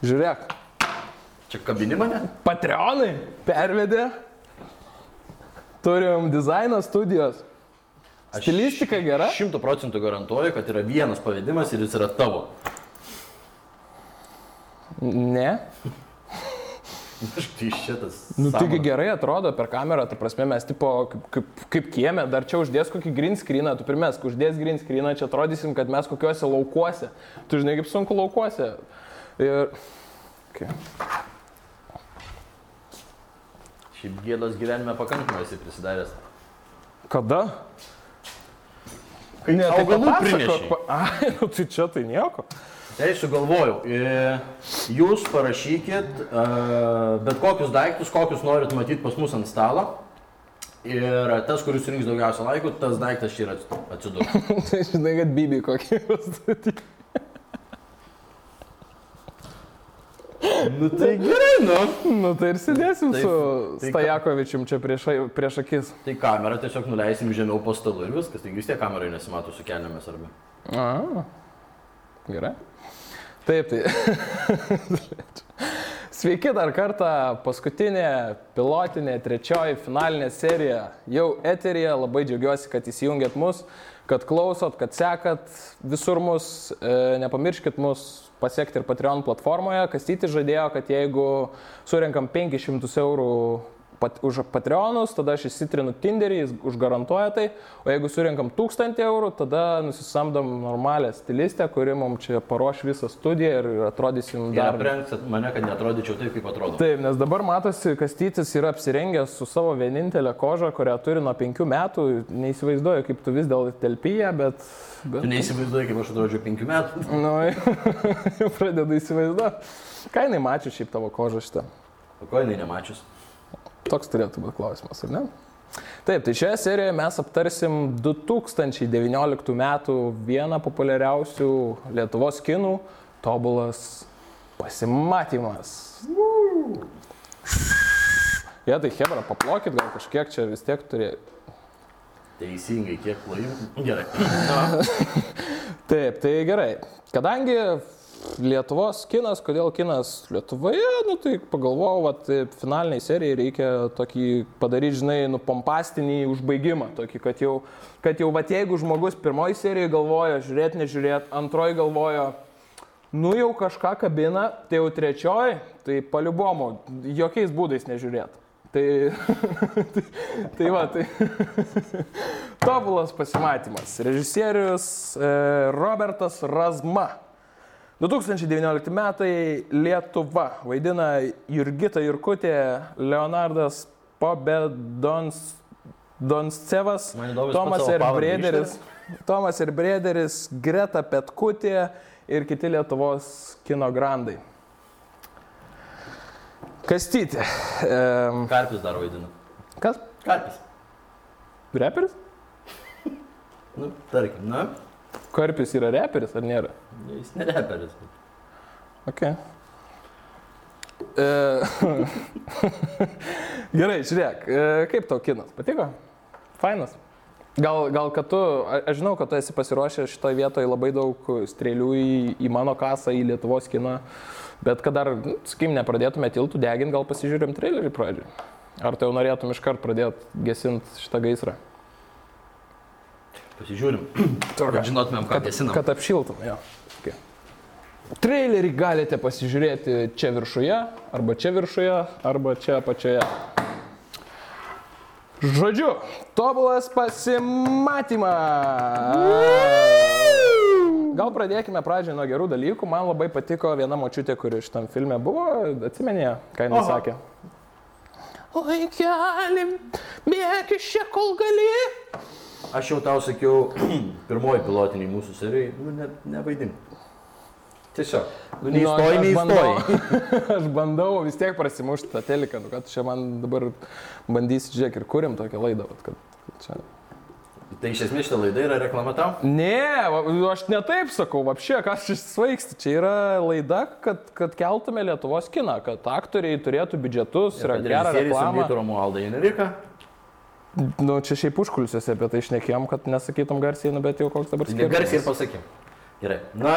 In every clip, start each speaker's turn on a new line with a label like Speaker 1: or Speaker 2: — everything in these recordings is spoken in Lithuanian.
Speaker 1: Žiūrėk,
Speaker 2: Čia kabini mane?
Speaker 1: Patreonai pervedė. Turim dizaino studijos. Stilistika gera?
Speaker 2: Šimtų procentų garantuoju, kad yra vienas pavedimas ir jis yra tavo.
Speaker 1: Ne.
Speaker 2: Aš tai šitas.
Speaker 1: Nu, taigi gerai atrodo per kamerą, ta prasme, mes tipo kaip, kaip, kaip kieme, dar čia uždės kokį green screeną, tu pirmės, uždės green screeną, čia atrodysim, kad mes kokiuose laukuose. Tu žinai, kaip sunku laukuose. Ir... Okay.
Speaker 2: Šiaip gėdos gyvenime pakankamai esi prisidaręs.
Speaker 1: Kada?
Speaker 2: Kai
Speaker 1: tai
Speaker 2: augalų prinešei.
Speaker 1: pa- Ai, nu tai čia tai nieko.
Speaker 2: Tai sugalvojau, e, jūs parašykit e, bet kokius daiktus, kokius norit matyti pas mus ant stalo. Ir tas, kuris surinks daugiausia laikų, tas daiktas čia ir atsidurs.
Speaker 1: tai žinai, kad bibi kokį pastatyti.
Speaker 2: Nu tai gerai, nu.
Speaker 1: Nu tai ir sėdėsim
Speaker 2: Taip,
Speaker 1: su
Speaker 2: tai
Speaker 1: Stajakovičium čia prieš, prieš akis.
Speaker 2: Tai kamerą tiesiog nuleisim žemiau po stalu ir viskas. Taigi vis tiek kamerai nesimato su kelnėmis arba.
Speaker 1: A, gerai. Taip, tai. Sveiki dar kartą, paskutinė pilotinė, trečioji finalinė serija jau eterija. Labai džiaugiuosi, kad įsijungėt mus, kad klausot, kad sekat visur mus. E, nepamirškit mus pasiekti ir Patreon platformoje. Kastyti žadėjo, kad jeigu surinkam 500 eurų pat, už Patreonus, tada aš įsitrinu Tinderį, jis užgarantuoja tai, o jeigu surinkam 1000 eurų, tada nusisamdom normalią stilistę, kuri mums čia paruoš visą studiją ir atrodysim
Speaker 2: Dar
Speaker 1: dar...
Speaker 2: aprengsit mane, kad netrodyčiau taip, kaip atrodo.
Speaker 1: Taip, nes dabar matosi, kastytis yra apsirengęs su savo vienintelė koža, kurią turi nuo penkių metų. Neįsivaizduoju, kaip tu vis dėl telpyje, bet... bet...
Speaker 2: Tu neįsivaizduoji, kaip aš atrodžiau penkių metų.
Speaker 1: Nu, jau pradedu įsivaizduoti. Ką jinai mačiu šiaip tavo kožą šitą?
Speaker 2: O ko jinai nemačius?
Speaker 1: Toks turėtų būti klausimas, ar ne? Taip, tai šioje serijoje mes aptarsim 2019 metų vieną populiariausių Lietuvos kinų - tobulas pasimatymas. Jie tai Hebra, paplokit, gal kažkiek čia vis tiek turėjo.
Speaker 2: Teisingai, kiek plojimų. Gerai.
Speaker 1: Taip, tai gerai. Kadangi Lietuvos kinas, kodėl kinas Lietuvoje, nu tai pagalvojau, kad finaliniai serijai reikia tokį padaryti, žinai, nu pompastinį užbaigimą, tokį, kad jau, kad jau, va jeigu žmogus pirmoji serijai galvoja, žiūrėt, nežiūrėt, antroji galvoja, nu jau kažką kabina, tai jau trečioji, tai paliubomo, jokiais būdais nežiūrėt. Tai, tai, tai va, tai tobulas pasimatymas. Režisierius e, Robertas Razma. 2019 metai Lietuva. Vaidina Jurgita Jurkutė, Leonardas Pobedons. Donscevas, Tomas ir Brėderis, Tomas ir Brėderis, Greta Petkutė ir kiti Lietuvos kino grandai. Kastyti. Ehm,
Speaker 2: karpis dar vaidina.
Speaker 1: kas?
Speaker 2: Karpis.
Speaker 1: Reperis?
Speaker 2: Nu, tarkim, na,
Speaker 1: Karpis yra reperis ar nėra?
Speaker 2: jis nereperis.
Speaker 1: Ok. E, Gerai, žiūrėk, e, kaip tau kinas? Patiko? Fainas. Gal, gal kad tu, aš žinau, kad tu esi pasiruošęs šitoje vietoje labai daug strėlių į, į mano kasą, į Lietuvos kiną, bet kad dar, nu, sakykim, nepradėtume tiltų deginti, gal pasižiūrėm trailerį pradžioj. Ar tu jau norėtum iškart pradėti gesinti šitą gaisrą?
Speaker 2: Pasižiūrim. Kad žinotumėm, ką gesinam.
Speaker 1: Kad apšiltum, jo. Okay. Trailerį galite pasižiūrėti čia viršuje, arba čia viršuje, arba čia apačioje. Žodžiu, tobulas pasimatymas. Gal pradėkime pradžioj nuo gerų dalykų. Man labai patiko viena močiutė, kuri šitam filme buvo. Atsimenė, ką jinai
Speaker 2: Oho.
Speaker 1: sakė. Oi, kelim, bėk iš čia, kol gali.
Speaker 2: Aš jau tau sakiau, pirmoji pilotiniai mūsų serijai, nu, ne, nevaidink. Tiesiog. Nu, neįstoji,
Speaker 1: aš
Speaker 2: neįstoji.
Speaker 1: bandau- Aš bandau vis tiek prasimušti tą teleką, nu, kad čia man dabar bandysi, žiūrėk, ir kuriam tokią laidą. vat, Kad, kad čia...
Speaker 2: Tai iš esmės šitą laidą yra reklama tau?
Speaker 1: Ne, va, aš ne taip sakau, apšė, kas šis svaigsti. Čia yra laida, kad, kad keltume Lietuvos kiną, kad aktoriai turėtų biudžetus ir gerą reklamą.
Speaker 2: Samdytų Romualdą Janeriką.
Speaker 1: Nu, čia šiaip užkulisiuose apie tai išnekėjom, kad nesakytum garsiai, nu, bet jau koks dabar
Speaker 2: Negarsiai ir
Speaker 1: skirtumas.
Speaker 2: pasakym. Gerai. Na,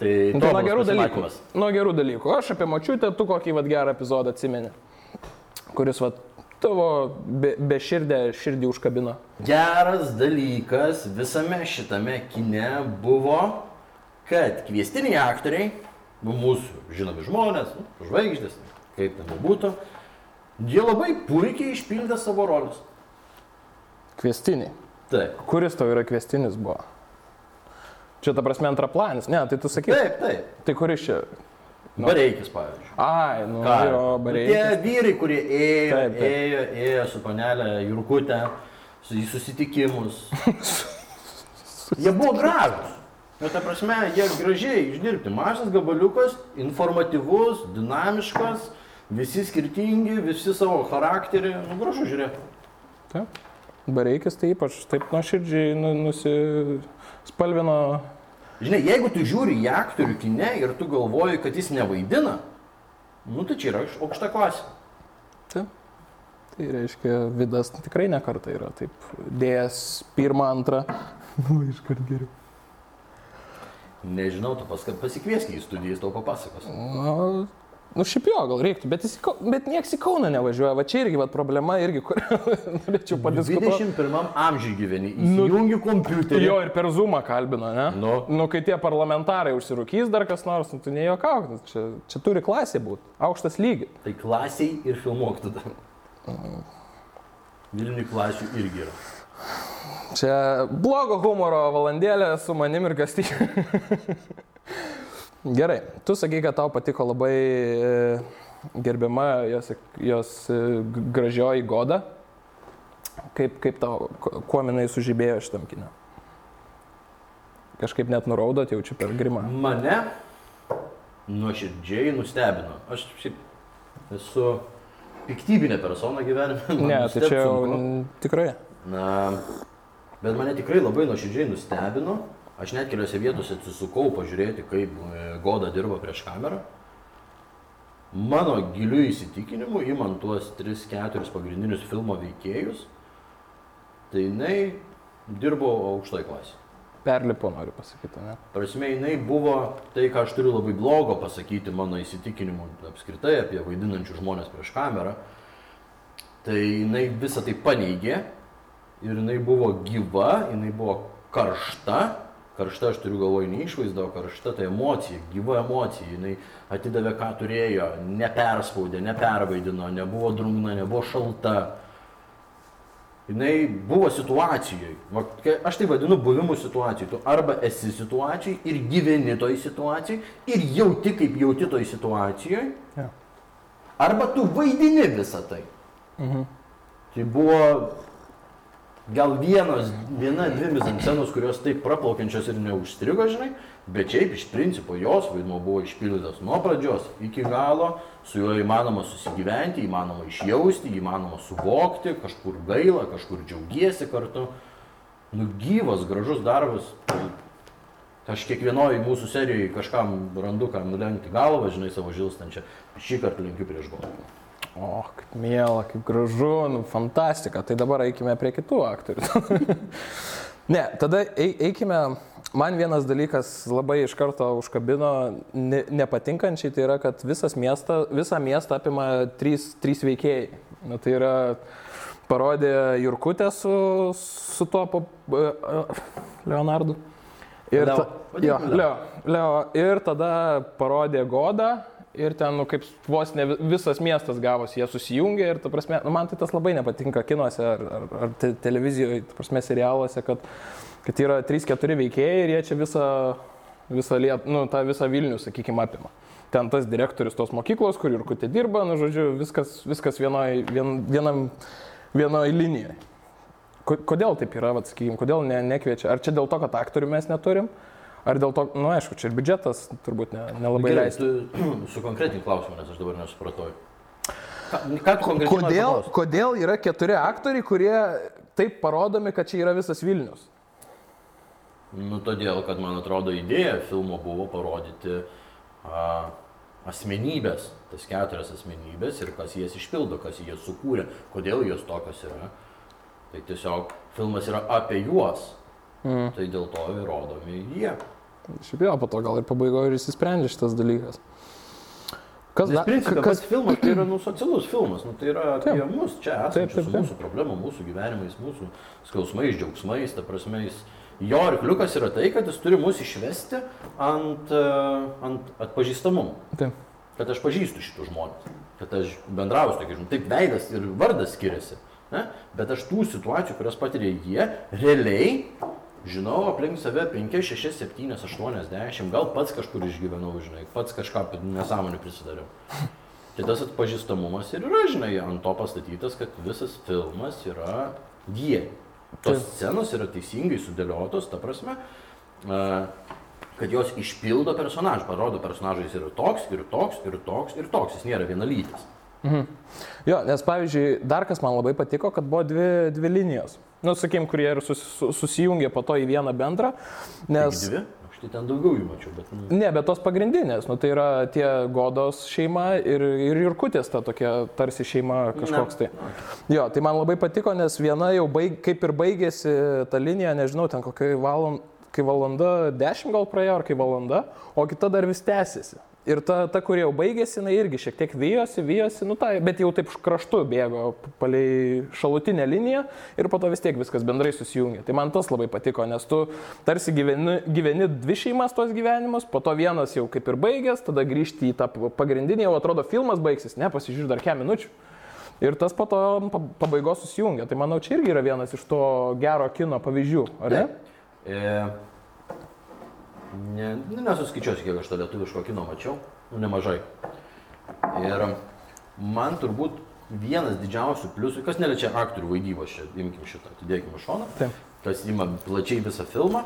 Speaker 2: Tai
Speaker 1: Nu, tai nuo gerų dalykų. Nuo gerų dalykų. Aš apie mačiutę, tu kokį vat, gerą epizodą atsimeni, kuris vat, tavo be, be širdė širdį užkabino.
Speaker 2: Geras dalykas visame šitame kine buvo, kad kviestiniai aktoriai, nu, mūsų žinomi žmonės, nu, žvaigždės, kaip ten būtų, jie labai puikiai išpildė savo roles.
Speaker 1: Kvestiniai.
Speaker 2: Taip.
Speaker 1: Kuris tau yra kvestinis buvo? Čia ta prasme antraplanis. Ne, tai tu sakai.
Speaker 2: Taip, taip.
Speaker 1: Tai kuris čia?
Speaker 2: Nu. Bareikis, pavyzdžiui.
Speaker 1: Ai, nu,
Speaker 2: Ką?
Speaker 1: jo,
Speaker 2: Nu, Tie
Speaker 1: bareikis.
Speaker 2: vyrai, kurie ėjo,
Speaker 1: Taip, taip.
Speaker 2: ėjo, ėjo su panelė Jurkutė, su į susitikimus. jie buvo gražus. Nu, ta prasme, jie gražiai išdirbti. Mažas gabaliukas, informatyvus, dinamiškas, visi skirtingi, visi savo charakterį. Nu, gražu žiūrėti.
Speaker 1: Taip. Bareikis tai ypač taip nuoširdžiai nu, nusispalvino.
Speaker 2: Žinai, jeigu tu žiūri į aktorių kine ir tu galvoji, kad jis nevaidina, nu tai čia yra aukšta klasė.
Speaker 1: Taip. Tai reiškia, Vidas tikrai nekarta yra taip dėjęs pirmą, antrą. Nu, iškart geriau.
Speaker 2: Nežinau, tu paskui pasikviesk į studiją, jis tau papasakos.
Speaker 1: Nu, nu šiaip jo, gal reiktų, bet, jis, bet nieks į Kauną nevažiuoja. Va čia irgi va, problema, irgi, kur norėčiau padiskutuoti.
Speaker 2: 21 amžiui gyveni, įsijungi kompiuterį.
Speaker 1: Jo ir per Zoomą kalbino, ne?
Speaker 2: Nu.
Speaker 1: nu, kai tie parlamentarai užsirūkys dar kas nors, nu, tu nejuokauk, nu, čia, čia turi klasė būti, aukštas lygis.
Speaker 2: Tai klasiai ir filmuok tada. Vilniui klasių irgi yra.
Speaker 1: Čia blogo humoro valandėlė su manim ir kastyčiu. Gerai, tu sakai, kad tau patiko labai e, gerbiama jos, jos e, gražioji goda. Kaip, kaip tau, kuo jinai sužibėjo šitam kinė? Kažkaip net nuraudot jaučiu per grimą.
Speaker 2: Mane nuoširdžiai nustebino. Aš šiaip esu piktybinė persona gyvenime. man
Speaker 1: Ne, tai čia jau tikrai.
Speaker 2: Na, bet mane tikrai labai nuoširdžiai nustebino. Aš net keliose vietose atsisukau pažiūrėti, kaip e, Goda dirba prieš kamerą. Mano giliu įsitikinimu, įman tuos 3-4 pagrindinius filmo veikėjus, tai jinai dirbo aukštoj klasėje.
Speaker 1: Perlipo, noriu pasakyti, ne?
Speaker 2: Prasme, jinai buvo tai, ką aš turiu labai blogo pasakyti mano įsitikinimu apskritai apie vaidinančių žmonės prieš kamerą. Tai jinai visą tai paneigė ir jinai buvo gyva, jinai buvo karšta. Karšta, aš turiu galvoj ne išvaizdą, o karšta tai emocija, gyva emocija. Jinai atidavė, ką turėjo, neperspaudė, nepervaidino, nebuvo drungna, nebuvo šalta. Jinai buvo kai Aš tai vadinu buvimu situacijai. Tu arba esi situacijai ir gyveni toj situacijai ir jauti, kaip jauti toj situacijoje,
Speaker 1: Ja.
Speaker 2: arba tu vaidini visą tai.
Speaker 1: Mhm.
Speaker 2: Tai buvo gal vienos, viena, dvi mizanscenos, kurios taip praplaukiančios ir neužstrigo, žinai, bet šiaip iš principo jos vaidmo buvo išpildytas nuo pradžios iki galo, su juo įmanoma susigyventi, įmanoma išjausti, įmanoma suvokti, kažkur gaila, kažkur džiaugiesi kartu. Nu gyvas, gražus darbas. Aš kiekvienoje mūsų serijoje kažkam randu, kam nulenkti galvą, žinai, savo žilstančią. Šį kartą linkiu prieš galvą.
Speaker 1: O, kaip mėla, kaip gražu, nu, fantastika. Tai dabar eikime prie kitų aktorių. ne, tada ei- eikime. Man vienas dalykas labai iš karto užkabino ne, nepatinkančiai, tai yra, kad miesta, visą miestą apima trys, trys veikėjai. Na, tai yra parodė Jurkutė su, su tuo po, e, e, Leonardu. Ir,
Speaker 2: Leo.
Speaker 1: ta, jo.
Speaker 2: Leo,
Speaker 1: Leo. Ir tada parodė Godą. Ir ten, nu, kaip vos ne vi- visas miestas gavosi, jie susijungė ir, ta prasme, nu, man tai tas labai nepatinka kinuose ar, ar, ar te, televizijoje, ta prasme, serialuose, kad, kad yra 3-4 veikėjai ir jie čia visą, visą, liet, nu, tą visą Vilnių, sakykime, apima. Ten tas direktorius tos mokyklos, kur ir kutė dirba, nu, žodžiu, viskas, viskas vienoj, vien, vienam, vienoj linijoje. Ko- Kodėl taip yra, vat, sakykime, kodėl ne, nekviečia? Ar čia dėl to, kad aktorių mes neturim? Ar dėl to, na nu, aišku, čia ir biudžetas turbūt ne, nelabai leistų.
Speaker 2: tu sukonkretink klausimą, nes aš dabar nesupratau. Ką,
Speaker 1: Kodėl, kodėl yra keturi aktoriai, kurie taip parodomi, kad čia yra visas Vilnius?
Speaker 2: Nu, todėl, kad man atrodo idėja filmo buvo parodyti a, asmenybės, tas keturias asmenybės ir kas jas išpildo, kas jas sukūrė, kodėl jos tokios yra. Tai tiesiog filmas yra apie juos. Mm. Tai dėl to ir rodomi jie.
Speaker 1: Šiaip jo, po to gal ir pabaigoje ir įsisprendžia šitas dalykas. Kas dar?
Speaker 2: principė,
Speaker 1: Kas,
Speaker 2: filmas tai yra nu, socialus filmas, nu, tai yra apie
Speaker 1: Taip.
Speaker 2: mus čia esančius, mūsų problemom, mūsų gyvenimais, mūsų skausmais, džiaugsmais, ta prasme, jis, jo arkliukas yra tai, kad jis turi mus išvesti ant, e, ant atpažįstamumo.
Speaker 1: taip.
Speaker 2: kad aš pažįstu šitų žmonės, kad aš bendrauju su tokiais žmonėmis. Taip veidas ir vardas skiriasi, ne? bet aš tų situacijų, kurias patiria jie, realiai žinau aplink save 5, 6, 7, 8, 10, gal pats kažkur išgyvenau, žinai, pats kažką nesąmonį prisidariau. Tai tas atpažįstamumas ir yra, žinai, ant to pastatytas, kad visas filmas yra jie. Tos scenos yra teisingai sudėliotos, ta prasme, kad jos išpildo personažą, parodo personažą, jis yra toks ir toks ir toks ir toks, jis nėra vienalytis.
Speaker 1: Jo, nes pavyzdžiui, dar kas man labai patiko, kad buvo dvi, dvi linijos. Nu, sakykim, kurie ir sus, su- susijungė po to į vieną bendrą, nes...
Speaker 2: Nes... Dvi, tai ten daugiau jų mačiau, bet... Nu,
Speaker 1: Ne, bet tos pagrindinės, nu, tai yra tie godos šeima ir, ir Jurkutės ta tokia tarsi šeima kažkoks tai. Jo, tai man labai patiko, nes viena jau baig, kaip ir baigėsi ta linija, nežinau, ten kokia valanda, kai valanda 10 gal praėjo, ar kai valanda, o kita dar vis tęsiasi. Ir ta, ta kurie jau baigėsi, jinai irgi šiek tiek vyjosi, vyjosi, nu tai, bet jau taip kraštu bėgo palei šalutinę liniją ir po to vis tiek viskas bendrai susijungia. Tai man tas labai patiko, nes tu tarsi gyveni, gyveni dvi šeimas tos gyvenimus, po to vienas jau kaip ir baigęs, tada grįžti į tą pagrindinį, jau atrodo filmas baigsis, ne, pasižiūrė dar kem minučių. Ir tas po to pa- pabaigos susijungia. Tai manau, čia irgi yra vienas iš to gero kino pavyzdžių, ar ne?
Speaker 2: E, ne, nu, nesuskaičiuosiu, kiek aš to lietuviško kino mačiau, nu, nemažai. Ir man turbūt vienas didžiausių pliusų, kas neliečia aktorių vaidybos, čia imkim šitą, atidėkime šoną,
Speaker 1: Taip.
Speaker 2: kas ima plačiai visą filmą,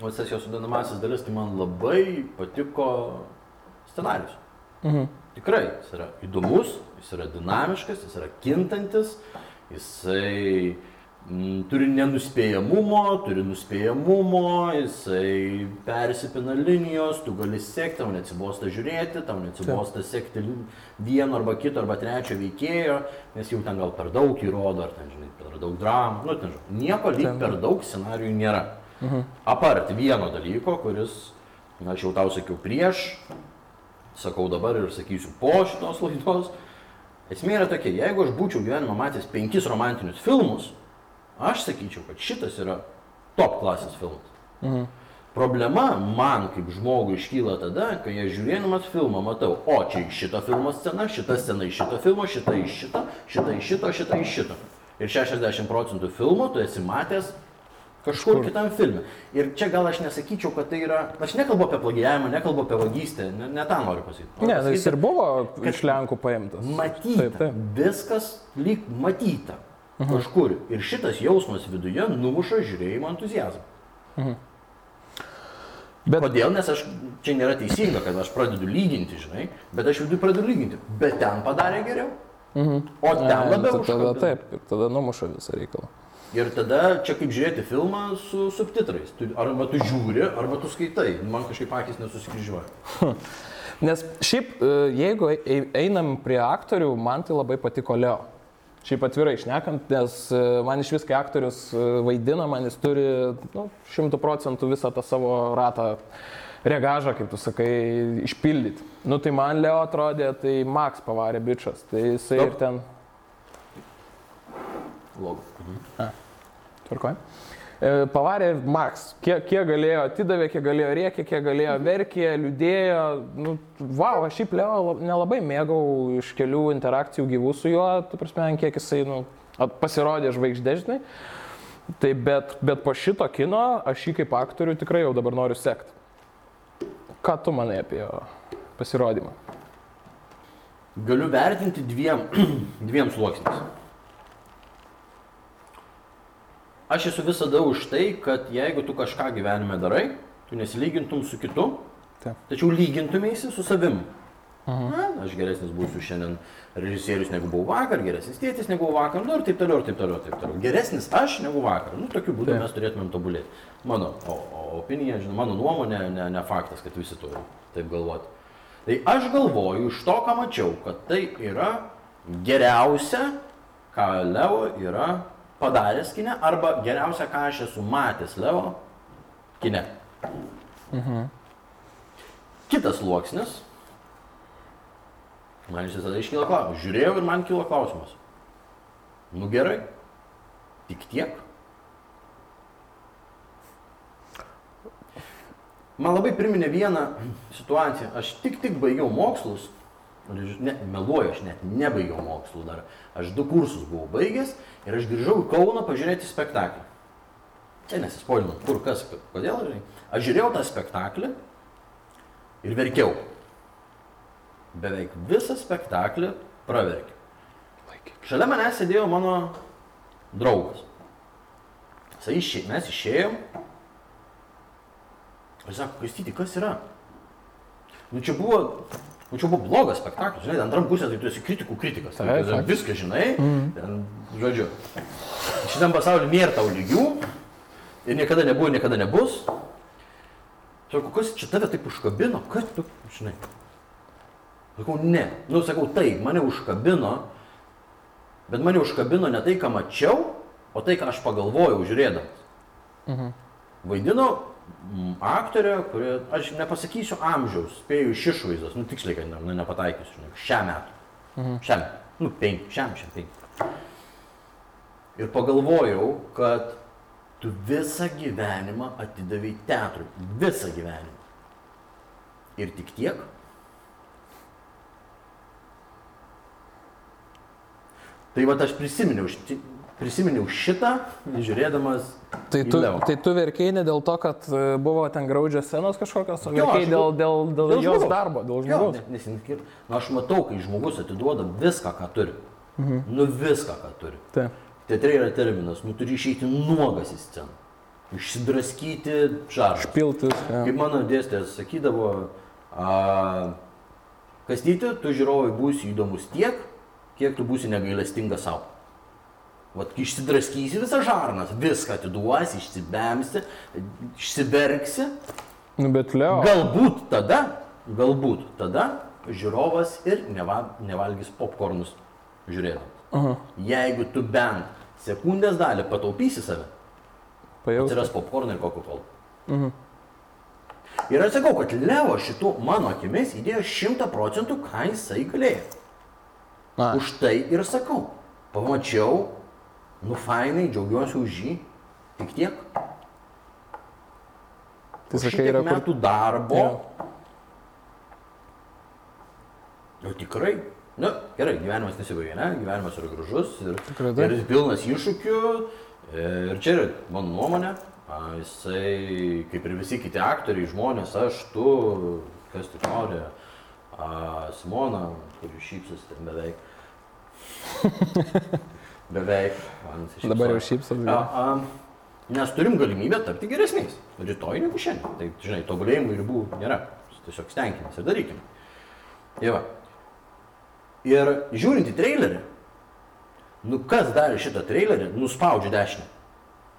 Speaker 2: o tas jos sudedamasis dalis, tai man labai patiko scenarius.
Speaker 1: Mhm.
Speaker 2: Tikrai, jis yra įdomus, jis yra dinamiškas, jis yra kintantis, jisai turi nenuspėjamumo, turi nuspėjamumo, jisai persipina linijos, tu gali sekti, tau neatsibosta žiūrėti, tau neatsibosta sekti vieno arba kito arba trečio veikėjo, nes jau ten gal per daug įrodo, ar ten, žinai, per daug dramų, nu, ten, žinai, nieko lyg per daug scenarijų nėra. Apart vieno dalyko, kuris, na, aš jau tau sakiau prieš, sakau dabar ir sakysiu po šitos laidos. Esmė yra tokia, jeigu aš būčiau gyvenime matęs penkis romantinius filmus, aš sakyčiau, kad šitas yra top klasės filmas.
Speaker 1: Mhm.
Speaker 2: Problema man kaip žmogui iškyla tada, kai aš žiūrėdamas filmą matau, o čia iš šito filmo scena, šita scena iš šito filmo, šita iš šito, šita iš šito, šita iš šito. Ir 60 procentų filmo tu esi matęs kažkur
Speaker 1: Kažkur.
Speaker 2: kitam filme. Ir čia gal aš nesakyčiau, kad tai yra, aš nekalbu apie plagijavimą, nekalbu apie vagystę, ne, ne tą noriu pasakyti.
Speaker 1: Ne, jis ir buvo iš Lenkų paimtas.
Speaker 2: Matyta,
Speaker 1: Taip, taip.
Speaker 2: viskas lyg matyta kažkur. Ir šitas jausmas viduje numuša žiūrėjimo entuzijazmą.
Speaker 1: Bet
Speaker 2: Kodėl? Nes aš, čia nėra teisinga, kad aš pradedu lyginti, žinai, bet aš viduje pradedu lyginti. Bet ten padarė geriau. O ten labiau
Speaker 1: ta- tada taip, ir tada numuša visą reikalą.
Speaker 2: Ir tada čia kaip žiūrėti filmą su subtitrais. Tu, arba tu žiūri, arba tu skaitai. Man kažkaip akis nesusikryžiuoja.
Speaker 1: Nes šiaip, e, jeigu ei- einam prie aktorių, man tai labai patiko Leo. Šiaip atvirai išnekant, nes e, man iš vis, kai aktorius e, vaidina, man jis turi nu, šimtų procentų visą tą savo ratą regažą, kaip tu sakai, išpildyti. Nu tai man Leo atrodė, tai Max pavarė bičias. Tai jisai
Speaker 2: Stop.
Speaker 1: ir ten...
Speaker 2: Logo.
Speaker 1: Tvarkoj. E, Pavarė Max, kiek, kiek galėjo atidavė, kiek galėjo rėkė, kiek galėjo verkė, liūdėjo. Nu, wow, aš šiaip Leo lab- nelabai mėgau iš kelių interakcijų gyvų su juo, tu prasme, kiek jisai nu, pasirodė žvaigždėžnai. Tai bet, bet po šito kino aš jį kaip aktorių tikrai jau dabar noriu sekti. Ką tu manai apie jo pasirodymą?
Speaker 2: Galiu vertinti dviem, dviem sluoksniais. Aš esu visada už tai, kad jeigu tu kažką gyvenime darai, tu nesilygintum su kitu,
Speaker 1: Taip.
Speaker 2: tačiau lygintumėsi su savim. Na, aš geresnis būsiu šiandien režisierius negu buvau vakar, geresnis tėtis negu buvau vakar, nu ir taip toliau, ir taip toliau, ir taip toliau. Geresnis aš negu vakar. Nu, tokiu būdu
Speaker 1: Taip.
Speaker 2: mes turėtumėm tobulėti. Mano o, o, opinija, žinoma, mano nuomonė, ne, ne faktas, kad visi turi taip galvoti. Tai aš galvoju iš to, ką mačiau, kad tai yra geriausia, ką Leo yra padaręs kine, arba geriausia, ką aš esu matęs Leo kine.
Speaker 1: Mhm.
Speaker 2: Kitas sluoksnis. Man jis visada iškyla klausimas. Žiūrėjau ir man kilo klausimas. Nu gerai. Tik tiek. Man labai priminė vieną situaciją. Aš tik tik baigiau mokslus. Ne, meluoju, aš net nebaigiau mokslų dar. Aš du kursus buvau baigęs ir aš grįžau į Kauną pažiūrėti spektaklį. Čia nesispoilinu, kur kas, kodėl. žinai. Aš žiūrėjau tą spektaklį ir verkiau. Beveik visą spektaklį praverkiau. Šalia manęs sėdėjo mano draugas. Išė, mes išėjom. Ir sako, Kastyti, kas yra? Nu čia buvo, nu čia buvo blogas spektaklis, žinai, antram pusė tai tu esi kritikų kritikas. Tai, tu
Speaker 1: faktas.
Speaker 2: viską žinai, ten, žodžiu. Šitam pasauliu nėra tau lygių ir niekada nebuvo, niekada nebus. Sakau, kas čia tave taip užkabino, kas tu, žinai. Sakau, ne. Nu, sakau, taip, mane užkabino, bet mane užkabino ne tai, ką mačiau, o tai, ką aš pagalvojau žiūrėdamas.
Speaker 1: Mhm.
Speaker 2: Vaidino mm, aktorė, kuri, aš nepasakysiu amžiaus, spėjau iš išvaizdos, nu tiksliai, kad nu, nepataikysiu, žinai, šią metą.
Speaker 1: Mhm.
Speaker 2: Šiam, nu, penki, šiam, šiam, penki. Ir pagalvojau, kad tu visą gyvenimą atidavai teatrui. Visą gyvenimą. Ir tik tiek. Tai va aš prisiminiau, prisiminiau šitą, žiūrėdamas.
Speaker 1: Tai tu, tai tu verkiai ne dėl to, kad e, buvo ten graudžios scenos kažkokios, o
Speaker 2: Jo, aš
Speaker 1: dėl, dėl, dėl,
Speaker 2: dėl
Speaker 1: jos
Speaker 2: žmogaus.
Speaker 1: darbo, dėl
Speaker 2: Jo,
Speaker 1: žmogaus.
Speaker 2: ne- nesiskir. Nu, aš matau, kai žmogus atiduoda viską, ką turi. Mhm. Nu viską, ką turi.
Speaker 1: Taip.
Speaker 2: Teatre yra terminas, nu turi išeiti nuogas į sceną. Išsidraskyti žarą.
Speaker 1: Piltis.
Speaker 2: Kaip mano dėstytojas sakydavo, a, kastyti, tu žiūrovai būsi įdomus tiek, kiek tu būsi negailestingas savo. Vat išsidraskysi visą žarnas, viską atiduosi, išsibemsi, išsiverksi,
Speaker 1: Nu, bet Leo.
Speaker 2: Galbūt tada, galbūt tada žiūrovas ir neva, nevalgys popkornus žiūrėdamas.
Speaker 1: Aha,
Speaker 2: Jeigu tu bent sekundės dalį pataupysi save,
Speaker 1: pajausti.
Speaker 2: atsiras popkornai ir Coca-Cola.
Speaker 1: Mhm.
Speaker 2: Ir aš sakau, kad Leo šitų mano akimis įdėjo šimtą procentų, ką jisai galėjo.
Speaker 1: Na,
Speaker 2: Už tai ir sakau. Pamačiau, nu fainai, džiaugiuosi už jį. Tik tiek.
Speaker 1: tai sakai, yra kur...
Speaker 2: metų darbo.
Speaker 1: Jo.
Speaker 2: Nu tikrai. Na, gerai, gyvenimas nesibaigia, ne? Gyvenimas yra gražus ir,
Speaker 1: Tikrai
Speaker 2: ir pilnas iššūkių. Ir čia yra mano nuomonė. Jisai, kaip ir visi kiti aktoriai, žmonės, aš, tu, kas tik nori, Simona, kuri šypsosi ten beveik. beveik.
Speaker 1: Dabar jau šypsas.
Speaker 2: Nes turim galimybę tapti geresniais. Rytoj negu šiandien. Tai, žinai, tobulėjimų ribų nėra. Tiesiog stenkimės ir darykime. Tai va. Ir žiūrint į trailerį, nu kas darė šitą trailerį, nuspaudžia dešinę.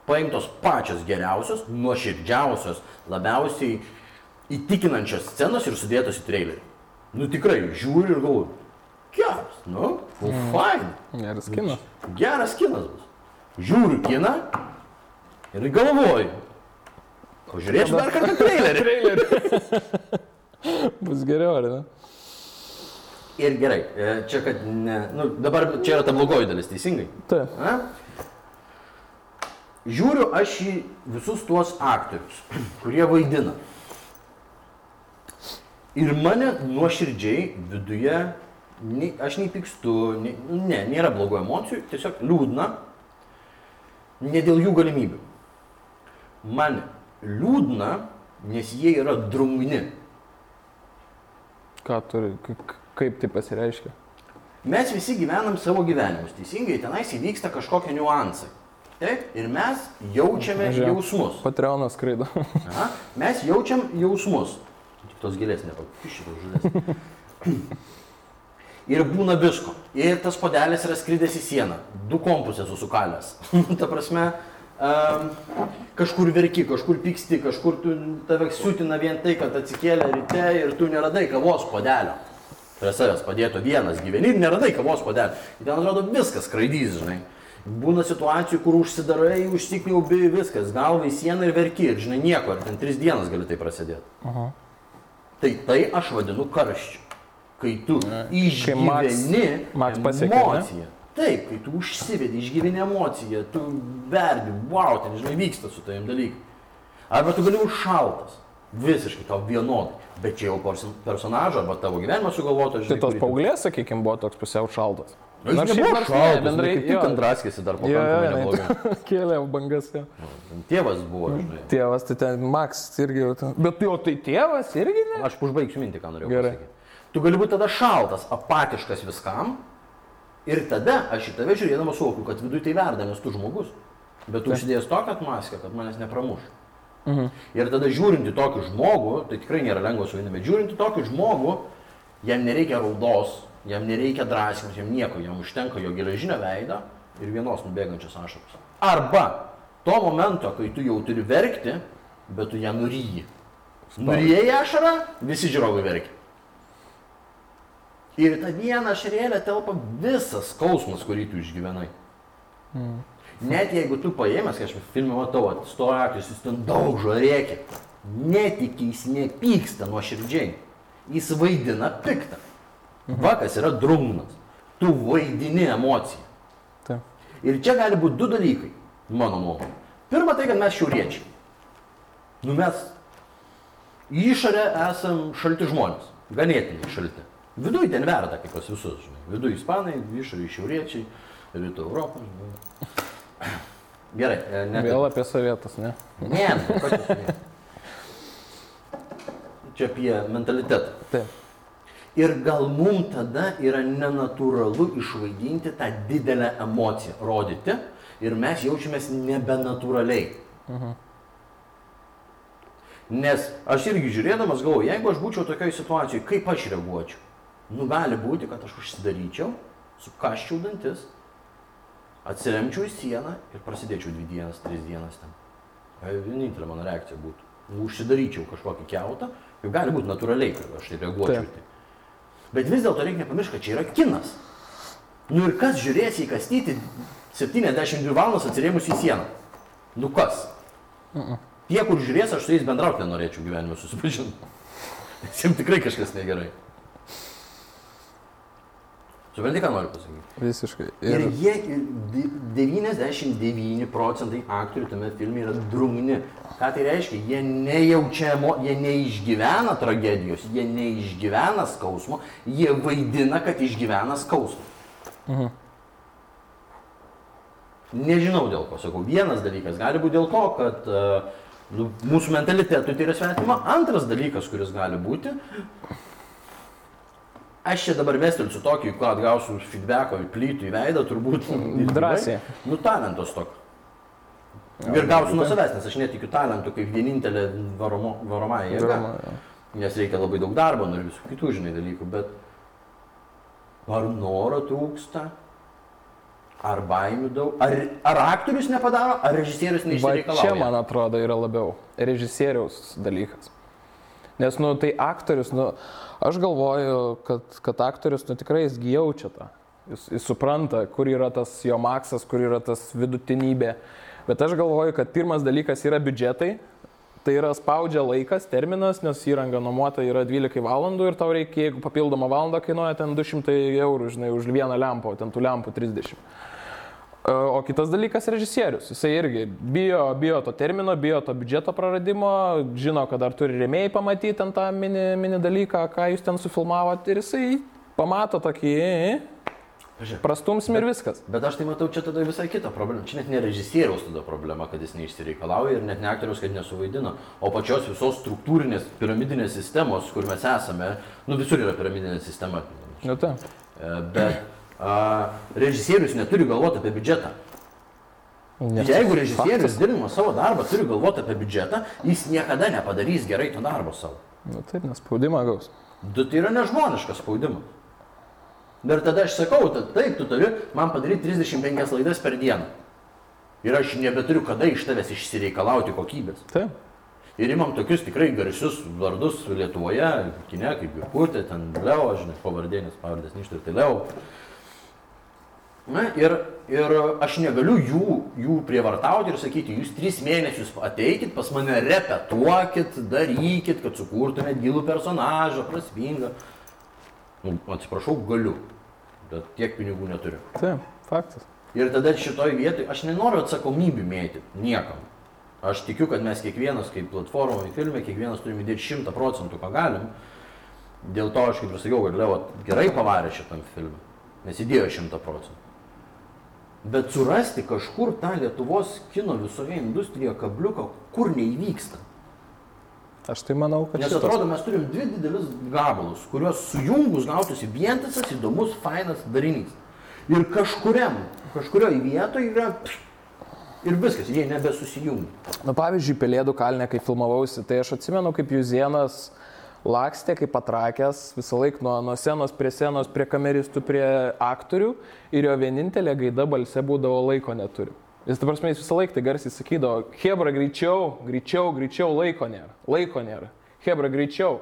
Speaker 2: Paimtos pačios geriausios, nuoširdžiausios, labiausiai įtikinančios scenos ir sudėtos į trailerį. Nu tikrai, žiūri ir galvoju, geras, nu, nu fine.
Speaker 1: Geras kinas.
Speaker 2: Geras kinas bus. Žiūriu kiną ir galvoju. Pažiūrėsiu dar kartą trailerį.
Speaker 1: Trailerį. Bus geriau, ar ne?
Speaker 2: Ir gerai, e, čia kad ne, nu, dabar čia yra ta blogoji dalis, teisingai.
Speaker 1: Taip.
Speaker 2: A? Žiūriu aš į visus tuos aktorius, kurie vaidina. Ir mane nuoširdžiai viduje, nei, aš nei pykstu, nei, ne, nėra blogų emocijų, tiesiog liūdna, ne dėl jų galimybių. Man liūdna, nes jie yra drungni.
Speaker 1: Ką turi, kaip tai pasireiškia?
Speaker 2: Mes visi gyvenam savo gyvenimus, teisingai, tenais įvyksta kažkokie niuansai. Taip, ir mes jaučiame
Speaker 1: Žiūrėk.
Speaker 2: jausmus.
Speaker 1: Patreonas skraido.
Speaker 2: Aha, mes jaučiam jausmus. Tik tos gėlės nepakišiu, žuvis. Ir būna visko. Ir tas podelis yra skridęs į sieną. Du kompus esu sukalęs. Ta prasme, um, kažkur verki, kažkur pyksti, kažkur tu tave siūtina vien tai, kad atsikėlė ryte ir tu neradai kavos podelio. Prie savęs padėto vienas gyveni neradai kavos podelio. Ir ten atrodo viskas skraidys, žinai. Būna situacijų, kur užsidarai, užsikniaubi viskas, galva į sieną ir verki ir žinai nieko, ir ten tris dienas gali tai prasidėti.
Speaker 1: Aha.
Speaker 2: Tai tai aš vadinu karščiu. Kai tu
Speaker 1: Max-
Speaker 2: išgyveni
Speaker 1: Max ne?
Speaker 2: emociją. Taip, kai tu užsivedi, išgyveni emociją, tu verdi, wow, ten žinai vyksta su tavim dalykai. Arba tu gali užšaltas. Visiškai tau vienodai. Bet čia jau perso- personažo arba tavo gyvenimo sugalvoto,
Speaker 1: Tai tos paauglės, sakykime, buvo toks pusiau šaltas.
Speaker 2: Nu, jis
Speaker 1: Nors šiaip nors
Speaker 2: šaltas,
Speaker 1: bendrai,
Speaker 2: tik
Speaker 1: jo.
Speaker 2: ant draskėsi dar pakankamai
Speaker 1: jo,
Speaker 2: neblogai.
Speaker 1: Kėlė bangas. Jo.
Speaker 2: Tėvas buvo, žinai.
Speaker 1: Tėvas, tai ten Max irgi. Bet jo, tai tėvas irgi ne?
Speaker 2: Aš užbaigsiu mintį, ką norėjau
Speaker 1: Gerai.
Speaker 2: pasakyti. Tu gali būti tada šaltas, apatiškas viskam ir tada aš į tave žiūrėdamas suvokiu, kad viduje tai verda, nes tu žmogus. Bet tu užsidėjęs tokią atmaskę, kad manęs nepramuš.
Speaker 1: Mhm.
Speaker 2: Ir tada žiūrint į tokį žmogų, tai tikrai nėra lengva su vienimi, bet žiūrint į tokį žmogų, jam nereikia raudos, jam nereikia drąsimas, jam nieko, jam užtenka jo geležinio veido ir vienos nubėgančios ašaros. Arba to momento, kai tu jau turi verkti, bet tu ją nuryji. Nurijai ašarą, visi žiūrovai verkia. Ir į tą vieną ašarėlę telpa visas skausmas, kurį tu išgyvenai. Net jeigu tu paėmęs, kai aš filmą matau, stoja aktorius, jis ten daužo, rėkia. Netikė, jis nepyksta nuo širdžiai. Jis vaidina piktą. Vakas yra drungnas. Tu vaidini emociją.
Speaker 1: Taip.
Speaker 2: Ir čia gali būti du dalykai, mano nuomonė. Pirma tai, kad mes šiauriečiai. Nu mes išorę esam šalti žmonės. Ganėtinai šalti. Viduje ten verda kaip pas visus. Žinai. Viduje ispanai, išorė šiauriečiai, rytų Europą. Žinai. Gerai, e, ne.
Speaker 1: Vėl apie sovietus, ne?
Speaker 2: Ne, nu, ko čia apie mentalitetą.
Speaker 1: Taip.
Speaker 2: Ir gal mums tada yra nenatūralu išvaidinti tą didelę emociją, rodyti ir mes jaučiamės nebenatūraliai. Nes aš irgi žiūrėdamas galvoju, jeigu aš būčiau tokioje situacijoje, kaip aš reaguočiau? Nu gali būti, kad aš užsidaryčiau, sukaščiau dantis, atsiremčiau į sieną ir prasidėčiau dvi dienas, tris dienas ten. Tai Vienintelė mano reakcija būtų. Nu, užsidaryčiau kažkokį keutą, jau gali būti natūraliai, kad aš taip reaguočiau.
Speaker 1: Taip.
Speaker 2: Bet vis dėlto reikia nepamiršti, kad čia yra kinas. Nu ir kas žiūrės į kastyti 72 valandas atsirėmus į sieną? Nu kas? Tie, kur žiūrės, aš su jais bendrauti nenorėčiau gyvenime susipažinti. Nes jiems tikrai kažkas negerai. Supranti, ką noriu pasakyti?
Speaker 1: Visiškai.
Speaker 2: Ir
Speaker 1: Ir
Speaker 2: jie, ir di- 99 procentai aktorių tame filme yra drungni. Ką tai reiškia? Jie nejaučia, jie neišgyvena tragedijos, jie neišgyvena skausmo, jie vaidina, kad išgyvena skausmą. Nežinau dėl ko sakau. Vienas dalykas gali būti dėl to, kad uh, nu, mūsų mentalitetui tai yra svetima. Antras dalykas, kuris gali būti, aš čia dabar vestelsiu tokį, ką atgausiu feedbacko plytų į veidą, turbūt.
Speaker 1: Drąsiai.
Speaker 2: Nu, talentos tok. Ir gausiu nuo savęs, nes aš netikiu talentu kaip vienintelė varomo, varomąją jėgą.
Speaker 1: Drama, jo.
Speaker 2: Nes reikia labai daug darbo nu, ir visų kitų, žinai, dalykų, bet ar noro trūksta, ar baimių daug, ar, ar aktorius nepadaro, ar režisierius
Speaker 1: Va čia,
Speaker 2: neišsireikalauja.
Speaker 1: man atrodo, yra labiau režisieriaus dalykas. Nes, nu, tai aktorius, nu, aš galvoju, kad, kad aktorius, nu, tikrai jis jaučia tą. Jis, jis supranta, kur yra tas jo maksas, kur yra tas vidutinybė. Bet aš galvoju, kad pirmas dalykas yra biudžetai. Tai yra spaudžia laikas, terminas, nes įranga nuomota yra 12 valandų ir tau reikia, jeigu papildoma valanda kainuoja ten 200 eurų, žinai, už vieną lempą, ten tų lempų 30. E, O kitas dalykas - režisierius. Jisai irgi bijo, bijo to termino, bijo to biudžeto praradimo, žino, kad dar turi remėjai pamatyti ten tą mini, mini dalyką, ką jūs ten sufilmavot ir jisai pamato tokį,
Speaker 2: Pažiūrėk.
Speaker 1: prastumsim ir viskas.
Speaker 2: Bet aš tai matau čia tada visai kitą problemą. Čia net ne režisieriaus tada problema, kad jis neišsireikalauja ir net ne aktoriaus, kad nesuvaidino, o pačios visos struktūrinės piramidinės sistemos, kur mes esame, nu visur yra piramidinė sistema.
Speaker 1: Nu.
Speaker 2: E, Bet režisierius neturi galvoti apie biudžetą.
Speaker 1: Nes
Speaker 2: Jeigu režisierius dirbdamas savo darbą turi galvoti apie biudžetą, jis niekada nepadarys gerai to darbo savo.
Speaker 1: Nu, taip, nes spaudimą gaus.
Speaker 2: Du, tai yra nežmoniškas spaudimas. Ir tada aš sakau, tad taip, tu turi man padaryti 35 laidas per dieną. Ir aš nebeturiu kada iš tavęs išsireikalauti kokybės.
Speaker 1: Taip.
Speaker 2: Ir imam tokius tikrai garsius vardus Lietuvoje, kine, kaip Virkutė, ten Leo, žinai, pavardėnis, pavardės neištarti Leo. Na, ir, ir aš negaliu jų, jų prievartauti ir sakyti, jūs tris mėnesius ateikit, pas mane repetuokit, darykit, kad sukurtumėt gilų personažą, prasmingą. Nu, atsiprašau, galiu, bet tiek pinigų neturiu.
Speaker 1: Taip, faktas.
Speaker 2: Ir tada šitoj vietoj aš nenoriu atsakomybių mėti niekam. Aš tikiu, kad mes kiekvienas, kaip platformoje filme, kiekvienas turime įdėti šimtą procentų, ką galim. Dėl to aš kaip ir sakiau, kad Levo gerai pavarė šitam filmui, nes įdėjo šimtą procentų. Bet surasti kažkur tą Lietuvos kino visoje industrijoje kabliuką, kur neįvyksta.
Speaker 1: Aš tai manau, kad
Speaker 2: Nes
Speaker 1: šitas-
Speaker 2: atrodo, mes turim dvi didelius gabalus, kuriuos sujungus gautųsi vientisas, įdomus, fainas darinys. Ir kažkuriam, kažkurioje vietoje yra... Ir viskas, jie nebesusijungia.
Speaker 1: Na, pavyzdžiui, Pelėdų kalne, kai filmavausi, tai aš atsimenu, kaip Juzienas lakstė, kaip patrakęs, visą laiką nuo, nuo senos prie senos, prie kameristų, prie aktorių ir jo vienintelė gaida balse būdavo laiko neturi. Jis, ta prasme, jis visą laiką tai garsiai sakydavo, Hebra greičiau, greičiau, greičiau, laiko nėra, laiko nėra, Hebra greičiau.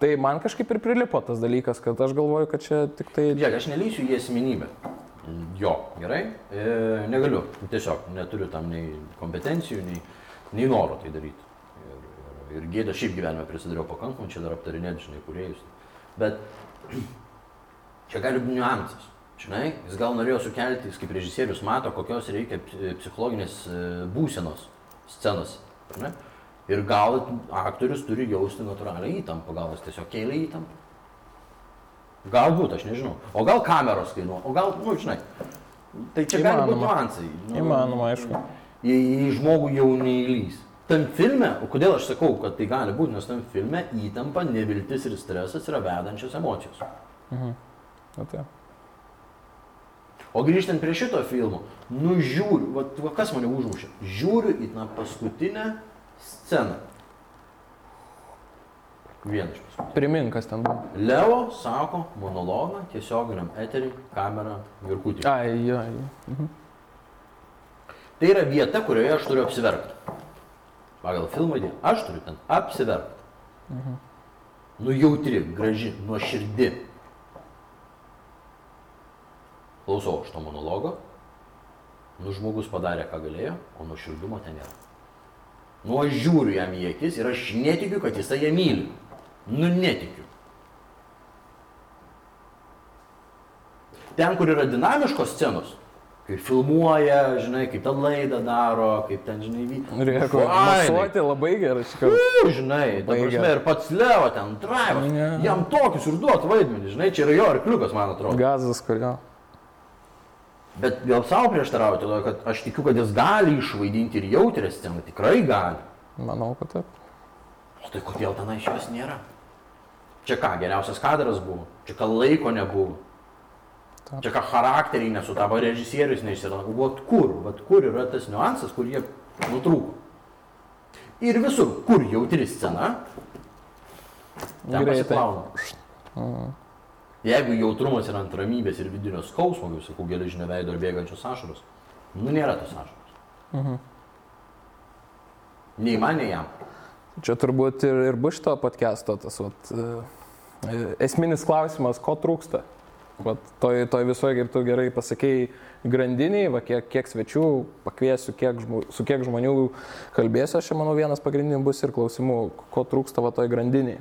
Speaker 1: Tai man kažkaip ir prilipo tas dalykas, kad aš galvoju, kad čia tik tai...
Speaker 2: Žiūrėk, aš nelysiu į esminybę. Jo, gerai, e, negaliu, tiesiog neturiu tam nei kompetencijų, nei, nei noro tai daryti. Ir, ir, gėdą šiaip gyvenime prisidariau pakankamai, čia dar aptarinėti, žinai, kuriejus. Bet čia gali būti niuansas. Žinai, jis gal norėjo sukelti, jis kaip režisierius mato, kokios reikia p- psichologinės e, būsenos scenos. Ne? Ir gal aktorius turi jausti natūralią įtampą, gal jis tiesiog kėlė įtampą. Galbūt, aš nežinau. O gal kameros kainuoja, o gal, nu, žinai. Tai čia gali būti
Speaker 1: Įmanoma.
Speaker 2: niuansai. Nu,
Speaker 1: Įmanoma, aišku.
Speaker 2: Į, į žmogų jau neįlys. Tam filme, kodėl aš sakau, kad tai gali būti, nes tam filme įtampa, neviltis ir stresas yra vedančios emocijos.
Speaker 1: Na, tai.
Speaker 2: O grįžtant prie šito filmo, nu žiūriu, va, va kas mane užmušė, žiūriu į tą paskutinę sceną. Vieną iš paskutinių.
Speaker 1: Primink, kas ten buvo.
Speaker 2: Leo sako monologą tiesioginiam eteriui, kamera, virkutį.
Speaker 1: Ai, ai.
Speaker 2: Tai yra vieta, kurioje aš turiu apsiverkti. Pagal filmą. Aš turiu ten apsiverkti. Mhm. Nu jautri, graži, nuoširdi. Klausau aš to monologo. Nu žmogus padarė, ką galėjo, o nuoširdumo ten nėra. Nu aš žiūriu jam į akis ir aš netikiu, kad jisai ją myli. Nu netikiu. Ten, kur yra dinamiškos scenos, kai filmuoja, žinai, kaip ten laidą daro, kaip ten, žinai, vyko.
Speaker 1: Reikia masuoti labai gerai kartą.
Speaker 2: U, žinai, prasme, ir pats Leo ten drive,
Speaker 1: Ne.
Speaker 2: jam tokius ir duot vaidmenį, žinai, čia yra jo arkliukas, man atrodo.
Speaker 1: Gazas, kurio.
Speaker 2: Bet vėl savo prieštarauju, todėl kad aš tikiu, kad jis gali išvaidinti ir jautrę sceną, tikrai gali.
Speaker 1: Manau, kad taip.
Speaker 2: O tai kodėl tenai iš jos nėra? Čia ką, geriausias kadras buvo, čia ką laiko nebuvo.
Speaker 1: Taip.
Speaker 2: Čia ką charakteriai nesutavo, režisierius neišsirado. Vat kur, vat kur yra tas niuansas, kur jie nutrūko. Ir visur, kur jautri scena,
Speaker 1: Greitai.
Speaker 2: Jeigu jautrumas yra ant ramybės ir vidinio skausmo, kaip sakau, geležinio veido ir bėgančios ašaros, nu nėra tos ašaros. Nei man, nei jam.
Speaker 1: Čia turbūt ir, ir bus šito podcast'o tas vat, e, e, esminis klausimas, ko trūksta. Vat, toj, toj visoje, kaip tu gerai pasakėjai, grandiniai, va, kiek, kiek svečių pakviesiu, kiek, žmo, su kiek žmonių kalbėsiu, aš manau vienas pagrindinių bus ir klausimų, ko trūksta va, toj grandiniai.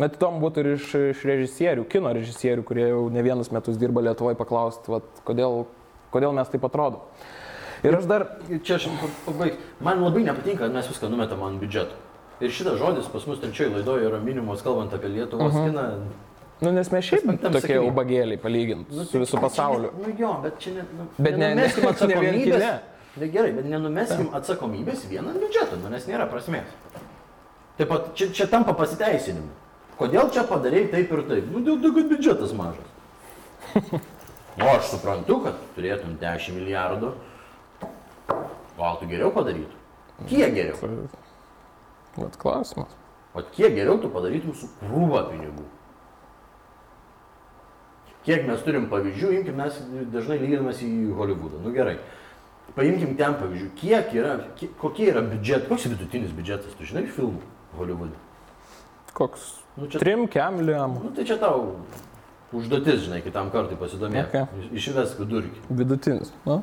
Speaker 1: Net tom būtų ir iš, iš režisierių, kino režisierių, kurie jau ne vienus metus dirba Lietuvoje, paklausti, vat, kodėl, kodėl mes taip atrodom. Ir aš dar
Speaker 2: Čia aš pabaigsiu. Man labai nepatinka, kad mes viską numetam ant biudžeto. Ir šitas žodis pas mus trečioje laidoje yra minimas, kalbant apie Lietuvos uh -huh. kiną.
Speaker 1: Nu, nes mes šiaip tokie ubagėliai palyginti
Speaker 2: Nu,
Speaker 1: su
Speaker 2: tai
Speaker 1: visų pasauliu.
Speaker 2: Ne, nu jo, bet čia ne, nu,
Speaker 1: Bet ne- ne- ne vien
Speaker 2: atsakomybės.
Speaker 1: kine.
Speaker 2: Ne, gerai, bet nenumeskim atsakomybės vieną ant biudžeto, nu, nes nėra prasmės. Taip pat čia, čia tampa pasiteisinimu. Kodėl čia padarėjai taip ir taip? Nu, dėl to, kad biudžetas mažas. O aš suprantu, kad turėtum 10 milijardų. Gal tu geriau padarytum? Kiek geriau?
Speaker 1: Vat klausimas.
Speaker 2: O kiek geriau tu padarytum su krūva pinigų? Kiek mes turim pavyzdžių, imkim mes dažnai lyginamės į Hollywoodą. Nu gerai. Paimkim ten pavyzdžių. Kiek yra, kiek, kokie yra biudžetai, koks vidutinis biudžetas, tu žinai, filmų Hollywoode?
Speaker 1: Koks?
Speaker 2: Nu čia,
Speaker 1: Trim kemliam.
Speaker 2: nu, tai čia tau Užduotis, žinai, kitam kartui pasidomėk.
Speaker 1: Okay.
Speaker 2: Išves vidurkį.
Speaker 1: Vidutinis. Nu?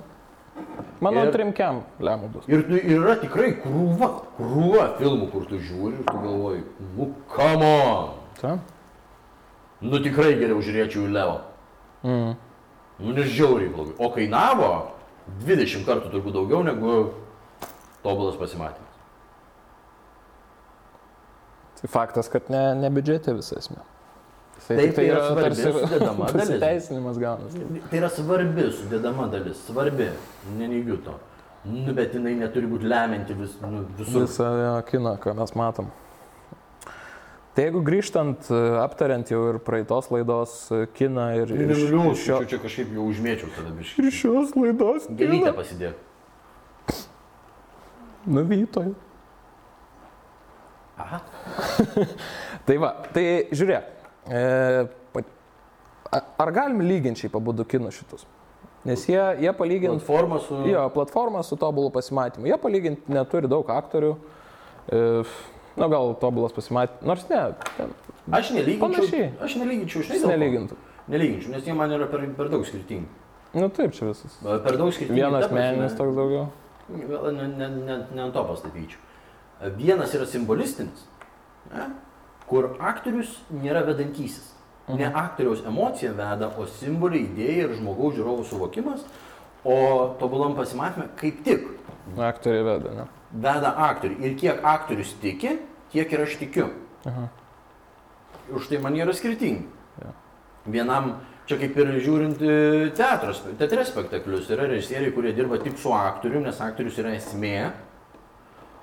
Speaker 1: Mano
Speaker 2: Ir-
Speaker 1: trimkiam lemų bus.
Speaker 2: Ir ir yra tikrai krūva, krūva filmų, kur tu žiūri ir tu galvoji, nu, come on.
Speaker 1: Ta?
Speaker 2: Nu tikrai geriau žiūrėčiau į Leo.
Speaker 1: Mm.
Speaker 2: Nu, nežiauriai blogai. O kainavo 20 kartų turbūt daugiau negu tobulas pasimatymas.
Speaker 1: Tai faktas, kad ne, ne biudžete visą esmę. Jisai
Speaker 2: Taip, tai yra svarbi sudedama dalis.
Speaker 1: pasiteisinimas gaunasi.
Speaker 2: Tai yra svarbi sudėdama dalis, svarbi, neneigiu to. Nu, bet jinai neturi būti lemianti vis, nu, visur.
Speaker 1: Visą jo, kiną, ką mes matom. Tai jeigu grįžtant, e, aptariant jau ir praeitos laidos e, kiną ir, ir, ir šio,
Speaker 2: čia kažkaip jau užmėčiau tada biškai.
Speaker 1: ir šios laidos kiną.
Speaker 2: pasidėk.
Speaker 1: Nuvytoj.
Speaker 2: Aha.
Speaker 1: Tai va, tai žiūrėk. E, ar galim lyginti šiaip abu du kinus šitus? Nes jie, jie palyginti
Speaker 2: Platforma su...
Speaker 1: Jo, platforma su tobulu pasimatymu. Jie palyginti neturi daug aktorių. E, na, gal tobulas pasimatymas. Nors ne, ten
Speaker 2: Aš nelyginčiau.
Speaker 1: Panašiai.
Speaker 2: Aš nelyginčiau, dėl ko?
Speaker 1: nelygintų.
Speaker 2: Nelyginčiau, nes jie man yra per, per daug skirtingi.
Speaker 1: Na Nu, taip, čia visas.
Speaker 2: Per daug skirtingi.
Speaker 1: Vienas meninis toks daugiau.
Speaker 2: Gal ne, ne, ne, ne ant to pastatyčiau. Vienas yra simbolistinis, ne, kur aktorius nėra vedantysis. Ne aktoriaus emocija veda, o simboliai, idėja ir žmogaus žiūrovų suvokimas. O tobulam pasimatymė kaip tik
Speaker 1: Aktoriai veda, ne?
Speaker 2: Veda aktorių. Ir kiek aktorius tiki, tiek ir aš tikiu.
Speaker 1: Aha.
Speaker 2: Už tai man yra skirtingi.
Speaker 1: Jo.
Speaker 2: Vienam, čia kaip ir žiūrint e, teatros, teatre spektaklius, yra režisieriai, kurie dirba tik su aktoriumi, nes aktorius yra esmė.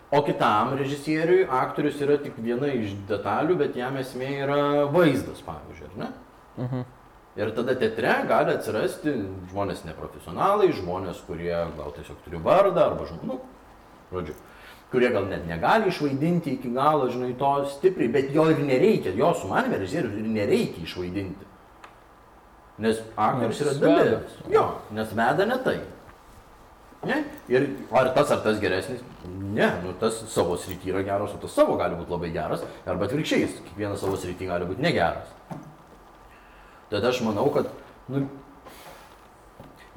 Speaker 2: O kitam režisieriui aktorius yra tik viena iš detalių, bet jam esmė yra vaizdas, pavyzdžiui, ar ne?
Speaker 1: Mhm.
Speaker 2: Ir tada teatre gali atsirasti žmonės neprofesionalai, žmonės, kurie gal tiesiog turi vardą arba žmonių, žodžiu, kurie gal net negali išvaidinti iki galo, žinai, to stipriai, bet jo ir nereikia, jo sumanime režisierius ir nereikia išvaidinti. Nes aktorius yra dalis. Jo, nes veda ne tai. Ne? Ir ar tas ar tas geresnis? Ne, nu tas savo srity yra geras, o tas savo gali būti labai geras, arba atvirkščiai, kiekvienas savo srity gali būti negeras. Tada aš manau, kad, nu,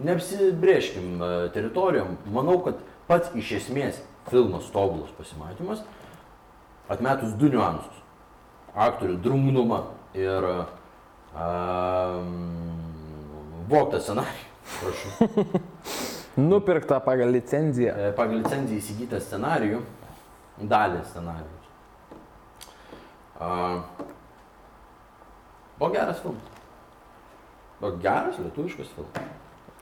Speaker 2: neapsibrėžkim e, teritorijom, manau, kad pats iš esmės filmas tobulas pasimatymas, atmetus du niuansus - aktorių drungnumą ir um, voktą scenarijų. Prašau.
Speaker 1: Nupirkta pagal licenciją.
Speaker 2: E, Pagal licenciją įsigytą scenarijų, dalį scenarijus. Uh, buvo geras filmas. Buvo geras lietuviškas filmas.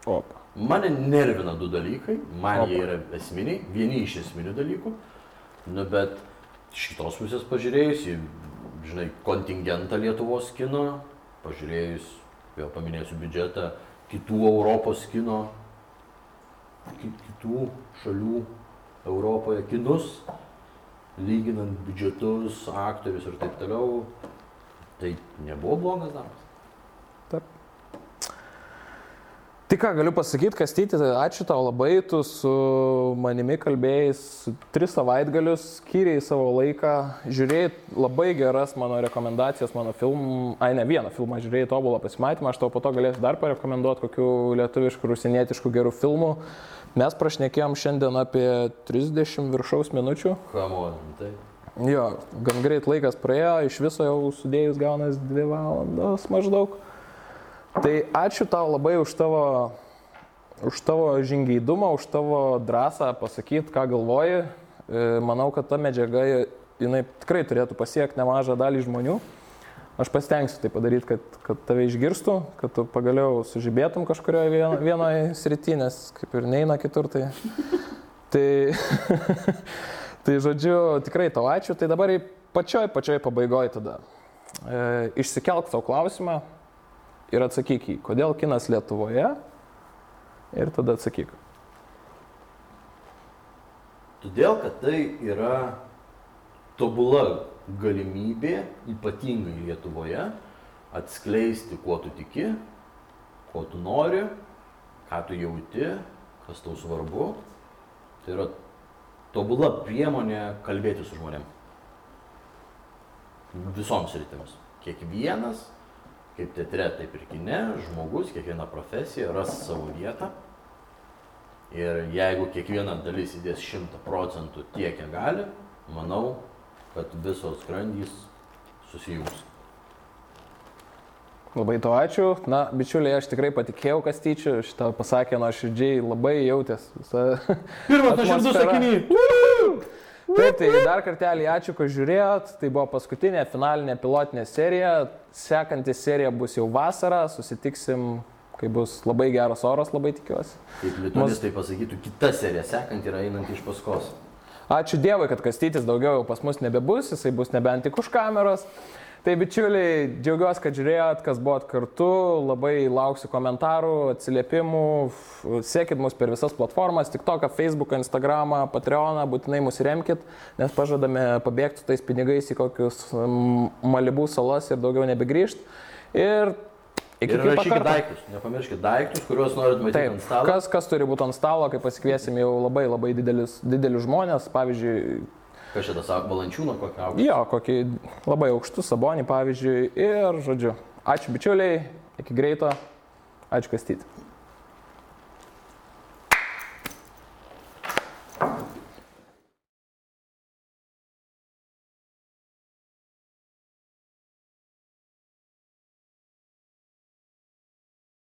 Speaker 1: Opa.
Speaker 2: Mane nervina du dalykai, man
Speaker 1: Opa.
Speaker 2: jie yra esminiai, vieni iš esminių dalykų, nu bet iš kitos pusės pažiūrėjus į, žinai, kontingentą Lietuvos kino, pažiūrėjus, vėl paminėsiu biudžetą, kitų Europos kino, ki- kitų šalių Europoje kinus, lyginant biudžetus, aktorius ir taip toliau, tai nebuvo blogas darbas.
Speaker 1: Tai ką galiu pasakyti, Kastyti, ačiū tau labai, tu su manimi kalbėjai tris savaitgalius, skyriai savo laiką, žiūrėjai labai geras mano rekomendacijas, mano filmų, ai ne vieną filmą žiūrėjai tobulą pasimatymą, aš tau po to galėsiu dar parekomenduoti kokių lietuviškų, rusinietiškų gerų filmų. Mes prašnekėjom šiandien apie 30 viršaus minučių.
Speaker 2: Kamon, tai.
Speaker 1: Jo, gan greit laikas praėjo, iš viso jau sudėjus gaunas 2 valandos maždaug. Tai ačiū tau labai už tavo, už tavo žingeidumą, už tavo drąsą pasakyti, ką galvoji. E, Manau, kad ta medžiaga, jinai tikrai turėtų pasiekti nemažą dalį žmonių. Aš pasitengsiu tai padaryti, kad, kad tave išgirstų, kad tu pagaliau sužibėtum kažkurioje vien, vienoje srityje, nes kaip ir neina kitur. Tai, tai, tai žodžiu, tikrai tau ačiū. Tai dabar pačioj, pačioj pabaigoje tada. E, išsikelk savo klausimą ir atsakyk į, kodėl kinas Lietuvoje ir tada atsakyk.
Speaker 2: Todėl, kad tai yra tobula galimybė, ypatingai Lietuvoje, atskleisti, kuo tu tiki, ko tu nori, ką tu jauti, kas tau svarbu. Tai yra tobula priemonė kalbėti su žmonėm. Visoms rytims. Kiekvienas, kaip teatre, taip ir kine, žmogus, kiekviena profesija ras savo vietą. Ir jeigu kiekviena dalis įdės 100 procentų tiek, kiek gali, manau, kad visos grandys susijungs.
Speaker 1: Labai to ačiū. Na, bičiuliai, aš tikrai patikėjau Kastyčiu, šitą pasakė nuoširdžiai, labai jautės. Visa
Speaker 2: Pirmas nuoširdus sakinys.
Speaker 1: Taip, tai dar kartelį ačiū, kad žiūrėjot. Tai buvo paskutinė finalinė pilotinė serija. Sekanti serija bus jau vasarą. Susitiksim, kai bus labai geras oras, labai tikiuosi.
Speaker 2: Kaip lituanistai pasakytų, kita serija sekant yra einant iš paskos.
Speaker 1: Ačiū Dievui, kad Kastytis daugiau jau pas mus nebebus, jisai bus nebent tik už kameros. Tai bičiuliai, džiaugiuosi, kad žiūrėjot, kas buvot kartu, labai lauksiu komentarų, atsiliepimų, sekit mus per visas platformas, TikTok, Facebook, Instagram, Patreon, būtinai mus remkit, nes pažadame pabėgti tais pinigais į kokius Malibų salas ir daugiau nebegrįžti. Ir iki
Speaker 2: Ir rašykit daiktus, nepamirškit daiktus, kuriuos norit matyti
Speaker 1: Taip,
Speaker 2: ant stalo.
Speaker 1: kas, kas turi būti ant stalo, kai pasikviesim jau labai labai didelius, didelius žmonės, pavyzdžiui,
Speaker 2: Kas šitas valančiūno kokią aukštą?
Speaker 1: Jo, kokį labai aukštų sabonį, pavyzdžiui. Ir, žodžiu, ačiū bičiuliai, iki greito, ačiū kastyti.